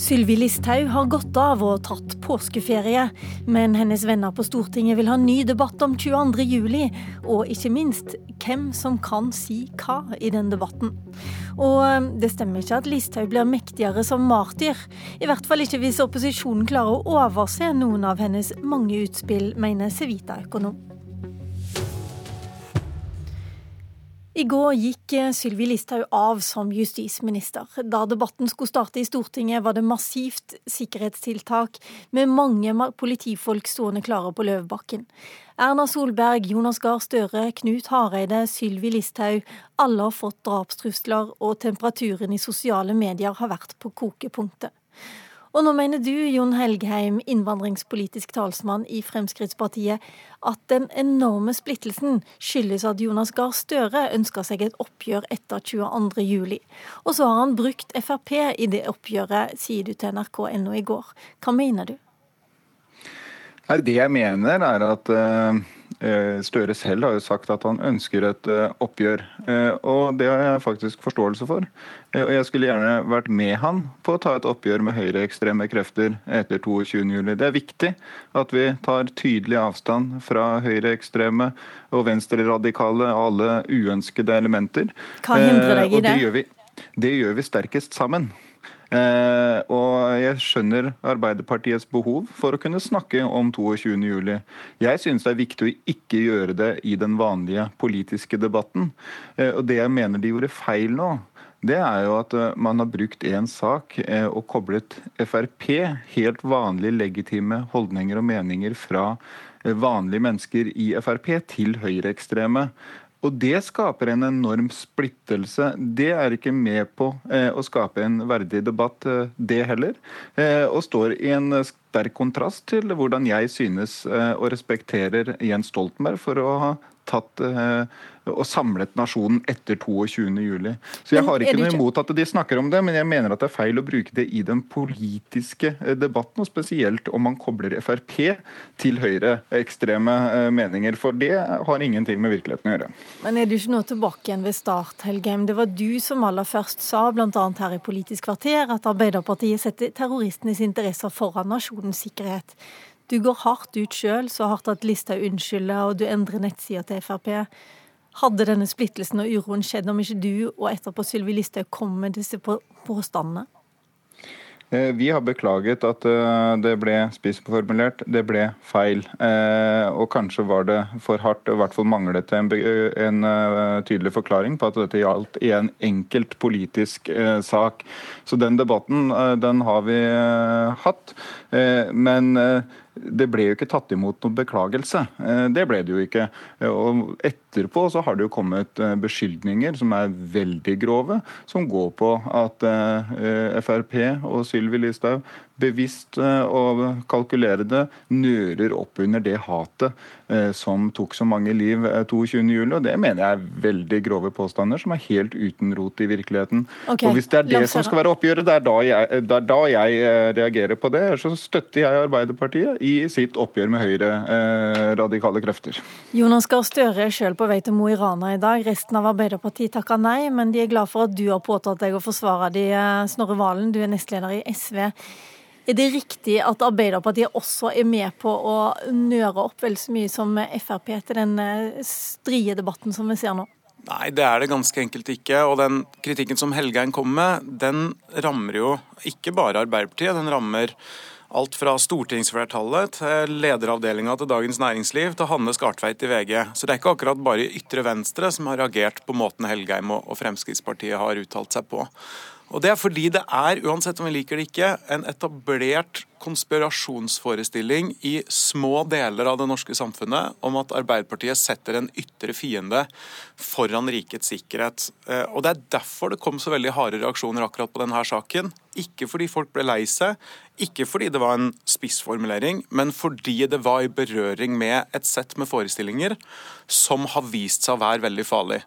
Sylvi Listhaug har gått av og tatt påskeferie, men hennes venner på Stortinget vil ha ny debatt om 22.07, og ikke minst hvem som kan si hva i den debatten. Og eh, det stemmer ikke at Listhaug blir mektigere som martyr, i hvert fall ikke hvis opposisjonen klarer å overse noen av hennes mange utspill, mener Civita-økonom. I går gikk eh, Sylvi Listhaug av som justisminister. Da debatten skulle starte i Stortinget, var det massivt sikkerhetstiltak med mange politifolk stående klare på Løvebakken. Erna Solberg, Jonas Gahr Støre, Knut Hareide, Sylvi Listhaug. Alle har fått drapstrusler, og temperaturen i sosiale medier har vært på kokepunktet. Og nå mener du, Jon Helgheim, innvandringspolitisk talsmann i Fremskrittspartiet, at den enorme splittelsen skyldes at Jonas Gahr Støre ønsker seg et oppgjør etter 22.07. Og så har han brukt Frp i det oppgjøret, sier du til nrk.no i går. Hva mener du? Det jeg mener, er at uh Støre selv har jo sagt at han ønsker et eh, oppgjør, eh, og det har jeg faktisk forståelse for. Og jeg skulle gjerne vært med han på å ta et oppgjør med høyreekstreme krefter etter 22.07. Det er viktig at vi tar tydelig avstand fra høyreekstreme og venstreradikale og alle uønskede elementer. Hva hindrer deg i det? det gjør vi, det gjør vi sterkest sammen. Eh, og jeg skjønner Arbeiderpartiets behov for å kunne snakke om 22.07. Jeg synes det er viktig å ikke gjøre det i den vanlige politiske debatten. Eh, og det jeg mener de gjorde feil nå, det er jo at eh, man har brukt én sak og koblet Frp, helt vanlige legitime holdninger og meninger fra vanlige mennesker i Frp, til høyreekstreme. Og det skaper en enorm splittelse. Det er ikke med på eh, å skape en verdig debatt, eh, det heller. Eh, og står i en sterk kontrast til hvordan jeg synes eh, og respekterer Jens Stoltenberg for å ha tatt eh, og samlet nasjonen etter 22.07. Så jeg har ikke noe imot at de snakker om det, men jeg mener at det er feil å bruke det i den politiske eh, debatten, og spesielt om man kobler Frp til høyreekstreme eh, meninger, for det har ingenting med virkeligheten å gjøre. Men er du ikke nå tilbake igjen ved start, Helgheim? Det var du som aller først sa, bl.a. her i Politisk kvarter, at Arbeiderpartiet setter terroristenes interesser foran nasjonens sikkerhet. Du går hardt ut sjøl, så hardt at Listhaug unnskylder, og du endrer nettsida til Frp. Hadde denne splittelsen og uroen skjedd om ikke du og etterpå Sylvi Listhaug kom med disse påstandene? Eh, vi har beklaget at eh, det ble spissformulert. Det ble feil. Eh, og kanskje var det for hardt, i hvert fall manglet det en tydelig forklaring på at dette gjaldt i en enkelt politisk sak. Så den debatten, den har vi hatt. Men det ble jo ikke tatt imot noen beklagelse. Eh, det ble det jo ikke. Og etterpå så har det jo kommet eh, beskyldninger som er veldig grove, som går på at eh, Frp og Sylvi Listhaug bevisst og kalkulerende nører opp under det hatet eh, som tok så mange liv 22.07. Og det mener jeg er veldig grove påstander som er helt uten rot i virkeligheten. Okay. Og Hvis det er det som skal være oppgjøret, det er da jeg, det er da jeg eh, reagerer på det. Så støtter jeg Arbeiderpartiet i sitt oppgjør med høyre eh, radikale krefter. Jonas Gahr Støre er selv på vei til Mo i Rana i dag. Resten av Arbeiderpartiet takker nei, men de er glad for at du har påtatt deg å forsvare de. Snorre Valen, du er nestleder i SV. Er det riktig at Arbeiderpartiet også er med på å nøre opp vel så mye som Frp til den eh, strie debatten som vi ser nå? Nei, det er det ganske enkelt ikke. Og den kritikken som Helgein kommer med, den rammer jo ikke bare Arbeiderpartiet. Den rammer alt fra stortingsflertallet til lederavdelinga til Dagens Næringsliv til Hanne Skartveit i VG. Så det er ikke akkurat bare ytre venstre som har reagert på måten Helgeim og Fremskrittspartiet har uttalt seg på. Og Det er fordi det er, uansett om vi liker det ikke, en etablert konspirasjonsforestilling i små deler av det norske samfunnet om at Arbeiderpartiet setter en ytre fiende foran rikets sikkerhet. Eh, og Det er derfor det kom så veldig harde reaksjoner akkurat på denne saken. Ikke fordi folk ble lei seg, ikke fordi det var en spissformulering, men fordi det var i berøring med et sett med forestillinger som har vist seg å være veldig farlig.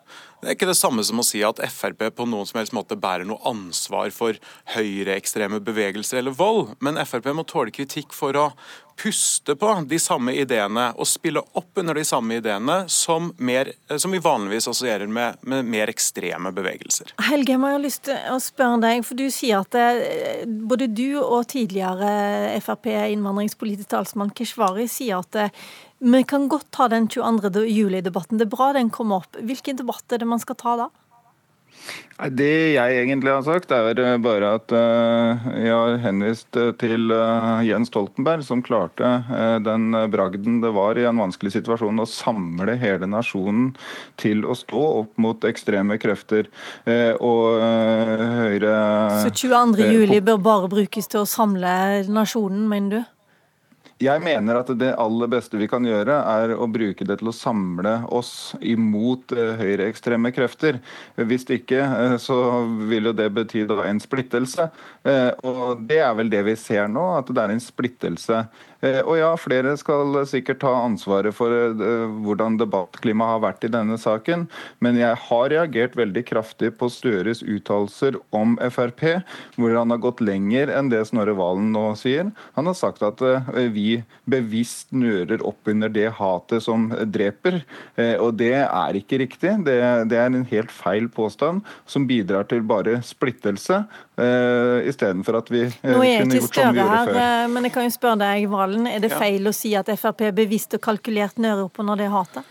Det er ikke det samme som å si at Frp på noen som helst måte bærer noe ansvar for høyreekstreme bevegelser eller vold, men Frp må å tåle kritikk for å puste på de samme ideene og spille opp under de samme ideene som, mer, som vi vanligvis assosierer med, med, mer ekstreme bevegelser. Helge, jeg har lyst til å spørre deg, for du sier at det, eh, både du og tidligere Frp-innvandringspolitisk talsmann Keshvari sier at det, eh, vi kan godt ta den 22. juli-debatten. Det er bra den kommer opp. Hvilken debatt er det man skal ta da? Det jeg egentlig har sagt, er eh, bare at eh, jeg har henvist eh, til Jens Stoltenberg, som klarte den bragden det var i en vanskelig situasjon å samle hele nasjonen til å stå opp mot ekstreme krefter og høyre Så 22. juli bør bare brukes til å samle nasjonen, mener du? Jeg mener at det aller beste vi kan gjøre, er å bruke det til å samle oss imot uh, høyreekstreme krefter. Hvis ikke, uh, så vil jo det bety en splittelse. Uh, og det er vel det vi ser nå, at det er en splittelse. Og ja, flere skal sikkert ta ansvaret for hvordan debattklimaet har vært i denne saken, men jeg har reagert veldig kraftig på Støres uttalelser om Frp, hvor han har gått lenger enn det Snorre Valen nå sier. Han har sagt at vi bevisst nører opp under det hatet som dreper. Eh, og det er ikke riktig. Det, det er en helt feil påstand som bidrar til bare splittelse. Uh, Istedenfor at vi uh, er kunne gjort som vi gjorde før. Her, men jeg kan jo spørre deg, Valen, Er det feil å si at Frp bevisst og kalkulert opp under det hatet?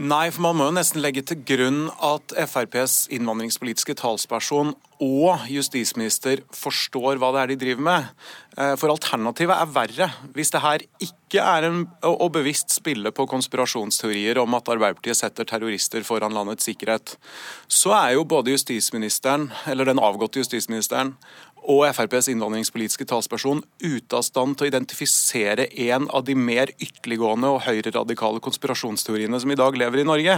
Nei, for man må jo nesten legge til grunn at FrPs innvandringspolitiske talsperson og justisminister forstår hva det er de driver med. Eh, for alternativet er verre. Hvis det her ikke er en, å bevisst spille på konspirasjonsteorier om at Arbeiderpartiet setter terrorister foran landets sikkerhet, så er jo både justisministeren, eller den avgåtte justisministeren, og FrPs innvandringspolitiske talsperson ute av stand til å identifisere en av de mer ytterliggående og høyreradikale konspirasjonsteoriene som i dag lever i Norge,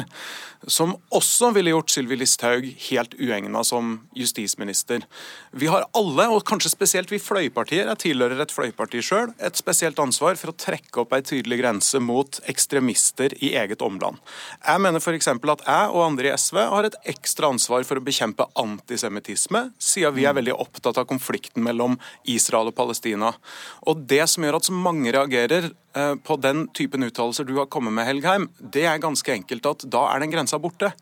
som også ville gjort Sylvi Listhaug helt uegna som justisminister. Vi har alle, og kanskje spesielt vi fløypartier, jeg tilhører et fløyparti sjøl, et spesielt ansvar for å trekke opp ei tydelig grense mot ekstremister i eget omland. Jeg mener f.eks. at jeg og andre i SV har et ekstra ansvar for å bekjempe antisemittisme, siden vi er veldig opptatt av konflikten mellom Israel og Palestina. Og Det som gjør at så mange reagerer på den typen uttalelser du har kommet med, Helgheim, det er ganske enkelt at da er den grensa borte.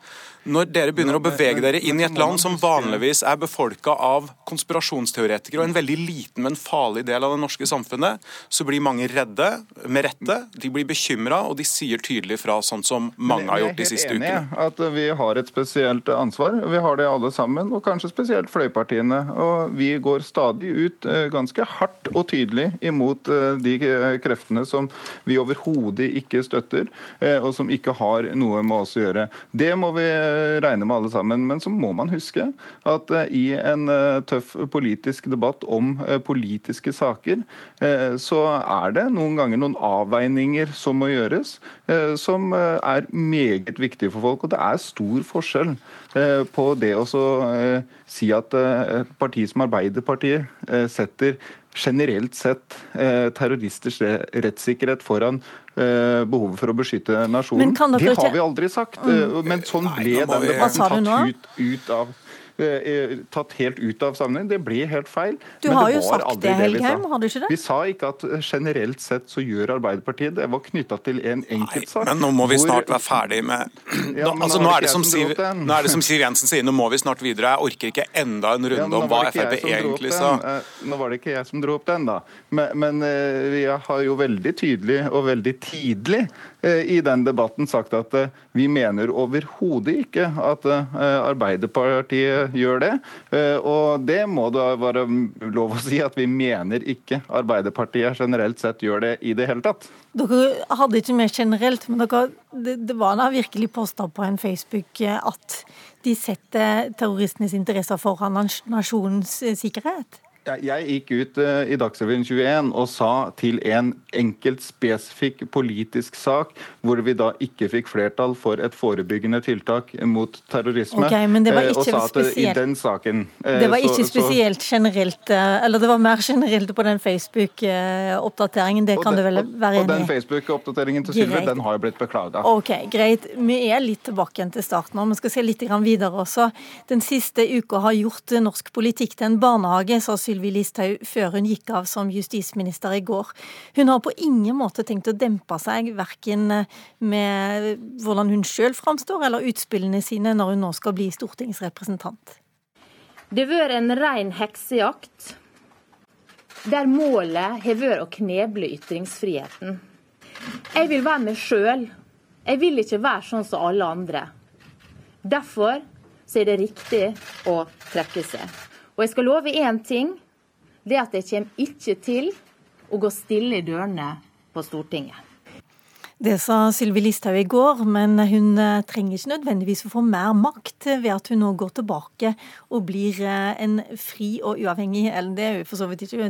Når dere begynner å bevege dere inn i et land som vanligvis er befolka av konspirasjonsteoretikere og en veldig liten, men farlig del av det norske samfunnet, så blir mange redde, med rette. De blir bekymra, og de sier tydelig fra, sånn som mange har gjort de siste ukene. Jeg er helt enig at vi har et spesielt ansvar. Vi har det alle sammen, og kanskje spesielt fløypartiene. Og vi går stadig ut eh, ganske hardt og tydelig imot eh, de kreftene som som vi overhodet ikke støtter, eh, og som ikke har noe med oss å gjøre. Det må vi eh, regne med alle sammen. Men så må man huske at eh, i en tøff politisk debatt om politiske saker, så er det noen ganger noen avveininger som må gjøres, som er meget viktige for folk. Og det er stor forskjell på det å si at et parti som Arbeiderpartiet setter generelt sett eh, terroristers rettssikkerhet foran eh, behovet for å beskytte nasjonen. Det har vi aldri sagt. Mm. Men sånn ble den debatten tatt ut, ut av Eh, tatt helt ut av sammenheng. Det ble helt feil. Du har jo sagt det, Helgheim, har du ikke det? Vi sa ikke at eh, generelt sett så gjør Arbeiderpartiet det. var knytta til en enkeltsak. Men nå må vi snart være ferdig med ja, nå, altså, nå, er det som Siv, nå er det som Siv Jensen sier, nå må vi snart videre. Jeg orker ikke enda en runde ja, om hva Frp egentlig sa. Eh, nå var det ikke jeg som dro opp den, da. Men, men vi har jo veldig tydelig og veldig tidlig i den debatten sagt at vi mener overhodet ikke at Arbeiderpartiet gjør det. Eh, og det må da være lov å si at vi mener ikke Arbeiderpartiet generelt sett gjør det i det hele tatt. Dere hadde ikke mer generelt, men dere, det, det var da virkelig påstand på en Facebook eh, at de setter terroristenes interesser foran nasjonens eh, sikkerhet? Jeg gikk ut uh, i Dagsrevyen 21 og sa til en enkelt spesifikk politisk sak, hvor vi da ikke fikk flertall for et forebyggende tiltak mot terrorisme. Okay, men det var ikke uh, og sa at spesielt, i den saken Det var ikke så, spesielt generelt, eller det var mer generelt på den Facebook-oppdateringen. Det kan den, du vel være enig i? Og den Facebook-oppdateringen til Sylvi, den har jo blitt beklaga. Ok, greit. Vi er litt tilbake igjen til starten nå. Vi skal se litt videre også. Den siste uka har gjort norsk politikk til en barnehage, sa Sylvi Sylvi Listhaug før hun gikk av som justisminister i går. Hun har på ingen måte tenkt å dempe seg, verken med hvordan hun sjøl framstår, eller utspillene sine når hun nå skal bli stortingsrepresentant. Det har vært en ren heksejakt, der målet har vært å kneble ytringsfriheten. Jeg vil være meg sjøl. Jeg vil ikke være sånn som alle andre. Derfor så er det riktig å trekke seg. Og jeg skal love én ting. Det er at jeg kommer ikke til å gå stille i dørene på Stortinget. Det sa Sylvi Listhaug i går, men hun eh, trenger ikke nødvendigvis å få mer makt ved at hun nå går tilbake og blir eh, en fri og uavhengig Eller det er jo for så vidt ikke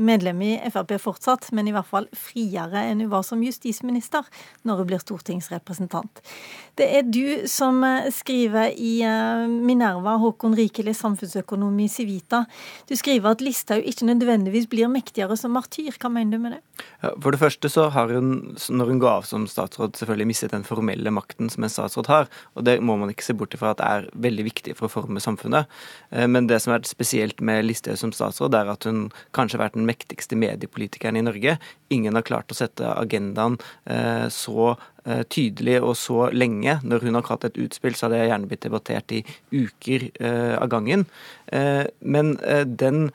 medlem i Frp fortsatt, men i hvert fall friere enn hun var som justisminister når hun blir stortingsrepresentant. Det er du som eh, skriver i Minerva, Håkon Rikeli, samfunnsøkonom i Civita. Du skriver at Listhaug ikke nødvendigvis blir mektigere som martyr. Hva mener du med det? For det første så har hun, når hun går av som statsråd selvfølgelig mistet den formelle makten som en statsråd har. Og det må man ikke se bort ifra at er veldig viktig for å forme samfunnet. Eh, men det som er spesielt med Listhaug som statsråd, er at hun kanskje har vært den mektigste mediepolitikeren i Norge. Ingen har klart å sette agendaen eh, så eh, tydelig og så lenge. Når hun har hatt et utspill, så hadde jeg gjerne blitt debattert i uker av gangen. Men den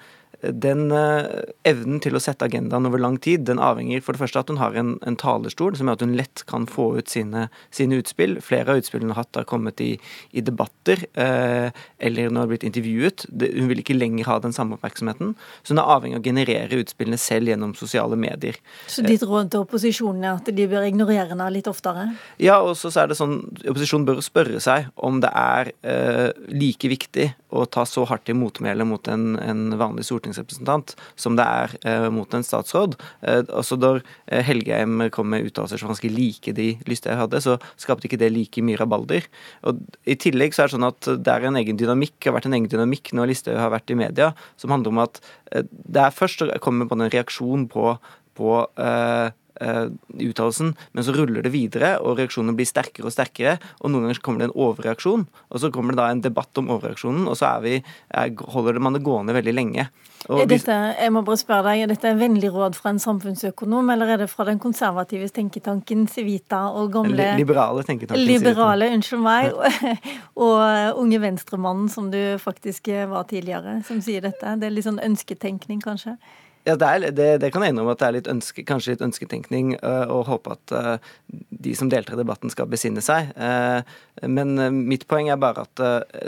den uh, evnen til å sette agendaen over lang tid, den avhenger for det første at hun har en, en talerstol som gjør at hun lett kan få ut sine, sine utspill. Flere av utspillene hun har hatt, har kommet i, i debatter eh, eller når hun har blitt intervjuet. Det, hun vil ikke lenger ha den samme oppmerksomheten. Så hun er avhengig av å generere utspillene selv gjennom sosiale medier. Så ditt råd til opposisjonen er at de bør ignorere henne litt oftere? Ja, og så er det sånn opposisjonen bør spørre seg om det er eh, like viktig å ta så hardt i motmæle mot en, en vanlig stortingsrepresentant som det er eh, mot en statsråd. Eh, også da Helgeheim Helgheim kom med uttalelser som ganske like de Lysthaug hadde, så skapte ikke det like mye rabalder. Og I tillegg så er det sånn at det er en egen dynamikk, har vært en egen dynamikk når Listhaug har vært i media, som handler om at det er først å komme på en reaksjon på, på eh, uh, uttalelsen, men så ruller det videre, og reaksjonene blir sterkere og sterkere. Og noen ganger kommer det en overreaksjon, og så kommer det da en debatt om overreaksjonen, og så vi, er, holder man det gående veldig lenge. er dette, jeg må bare spørre deg, er dette en vennlig råd fra en samfunnsøkonom, eller er det fra den konservative tenketanken Civita og gamle Liberale tenketanken Liberale, unnskyld meg, og, og Unge Venstremannen, som du faktisk var tidligere, som sier dette? Det er litt sånn ønsketenkning, kanskje? Ja, det, er, det, det, kan jeg innrømme at det er litt ønske, kanskje litt ønsketenkning, å håpe at uh, de som deltar i debatten, skal besinne seg. Uh, men mitt poeng er bare at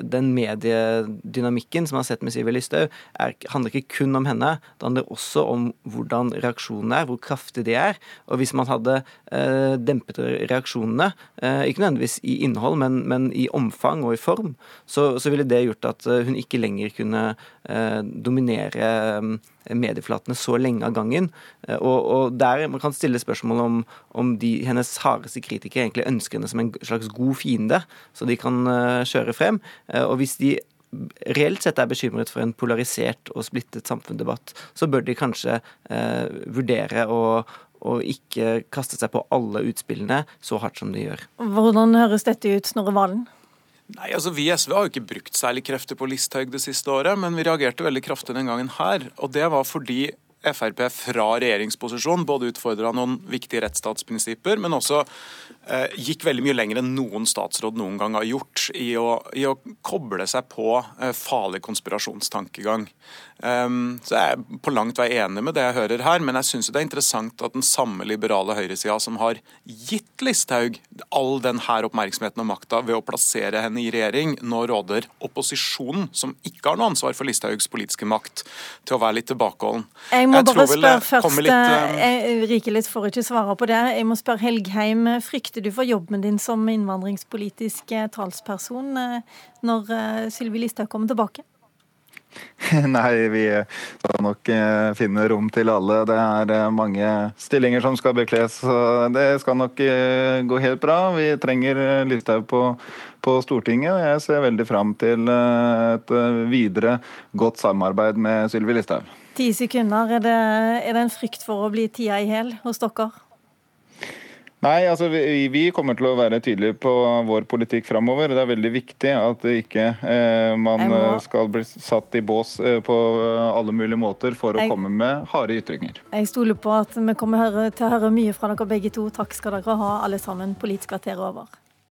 den mediedynamikken som man har sett med Siv Listhaug, handler ikke kun om henne. Det handler også om hvordan reaksjonene er, hvor kraftige de er. Og hvis man hadde dempet reaksjonene, ikke nødvendigvis i innhold, men, men i omfang og i form, så, så, ville det gjort at hun ikke lenger kunne dominere medieflatene så lenge av gangen. Eh, og, og der Man kan stille spørsmål om, om de, hennes hardeste kritikere egentlig ønsker henne som en slags god fiende, så de kan uh, kjøre frem. Uh, og hvis de reelt sett er bekymret for en polarisert og splittet samfunnsdebatt, så bør de kanskje eh, vurdere å og ikke kaste seg på alle utspillene så hardt som de gjør. Hvordan høres dette ut, Snorre Valen? Nei, altså Vi i SV har jo ikke brukt særlig krefter på Listhaug det siste året, men vi reagerte veldig kraftig den gangen her. Og det var fordi Frp fra regjeringsposisjon både utfordra noen viktige rettsstatsprinsipper, men også eh, gikk veldig mye lenger enn noen statsråd noen gang har gjort i å, i å koble seg på eh, farlig konspirasjonstankegang. Um, så jeg er på langt vei enig med det jeg hører her, men jeg syns det er interessant at den samme liberale høyresida som har gitt Listhaug all denne oppmerksomheten og makta ved å plassere henne i regjering, nå råder opposisjonen, som ikke har noe ansvar for Listhaugs politiske makt, til å være litt tilbakeholden. Jeg må jeg bare spørre først, litt, uh... Rikelis får ikke svare på det. Jeg må spørre Helgheim, frykter du for jobben din som innvandringspolitisk eh, talsperson når Sylvi Listhaug kommer tilbake? Nei, vi skal nok eh, finne rom til alle. Det er eh, mange stillinger som skal bekles, så det skal nok eh, gå helt bra. Vi trenger Listhaug på, på Stortinget, og jeg ser veldig fram til et videre godt samarbeid med Sylvi Listhaug. Ti sekunder. Er det, er det en frykt for å bli tida i hæl hos dere? Nei, altså vi, vi, kommer til å være tydelige på vår politikk framover. Det er veldig viktig at ikke eh, man må... Eh, skal bli satt i bås eh, på alle mulige måter for å jeg... komme med harde ytringer. Jeg stoler på at vi kommer til å høre mye fra dere begge to. Takk skal dere ha, alle sammen. Politisk kvarter over.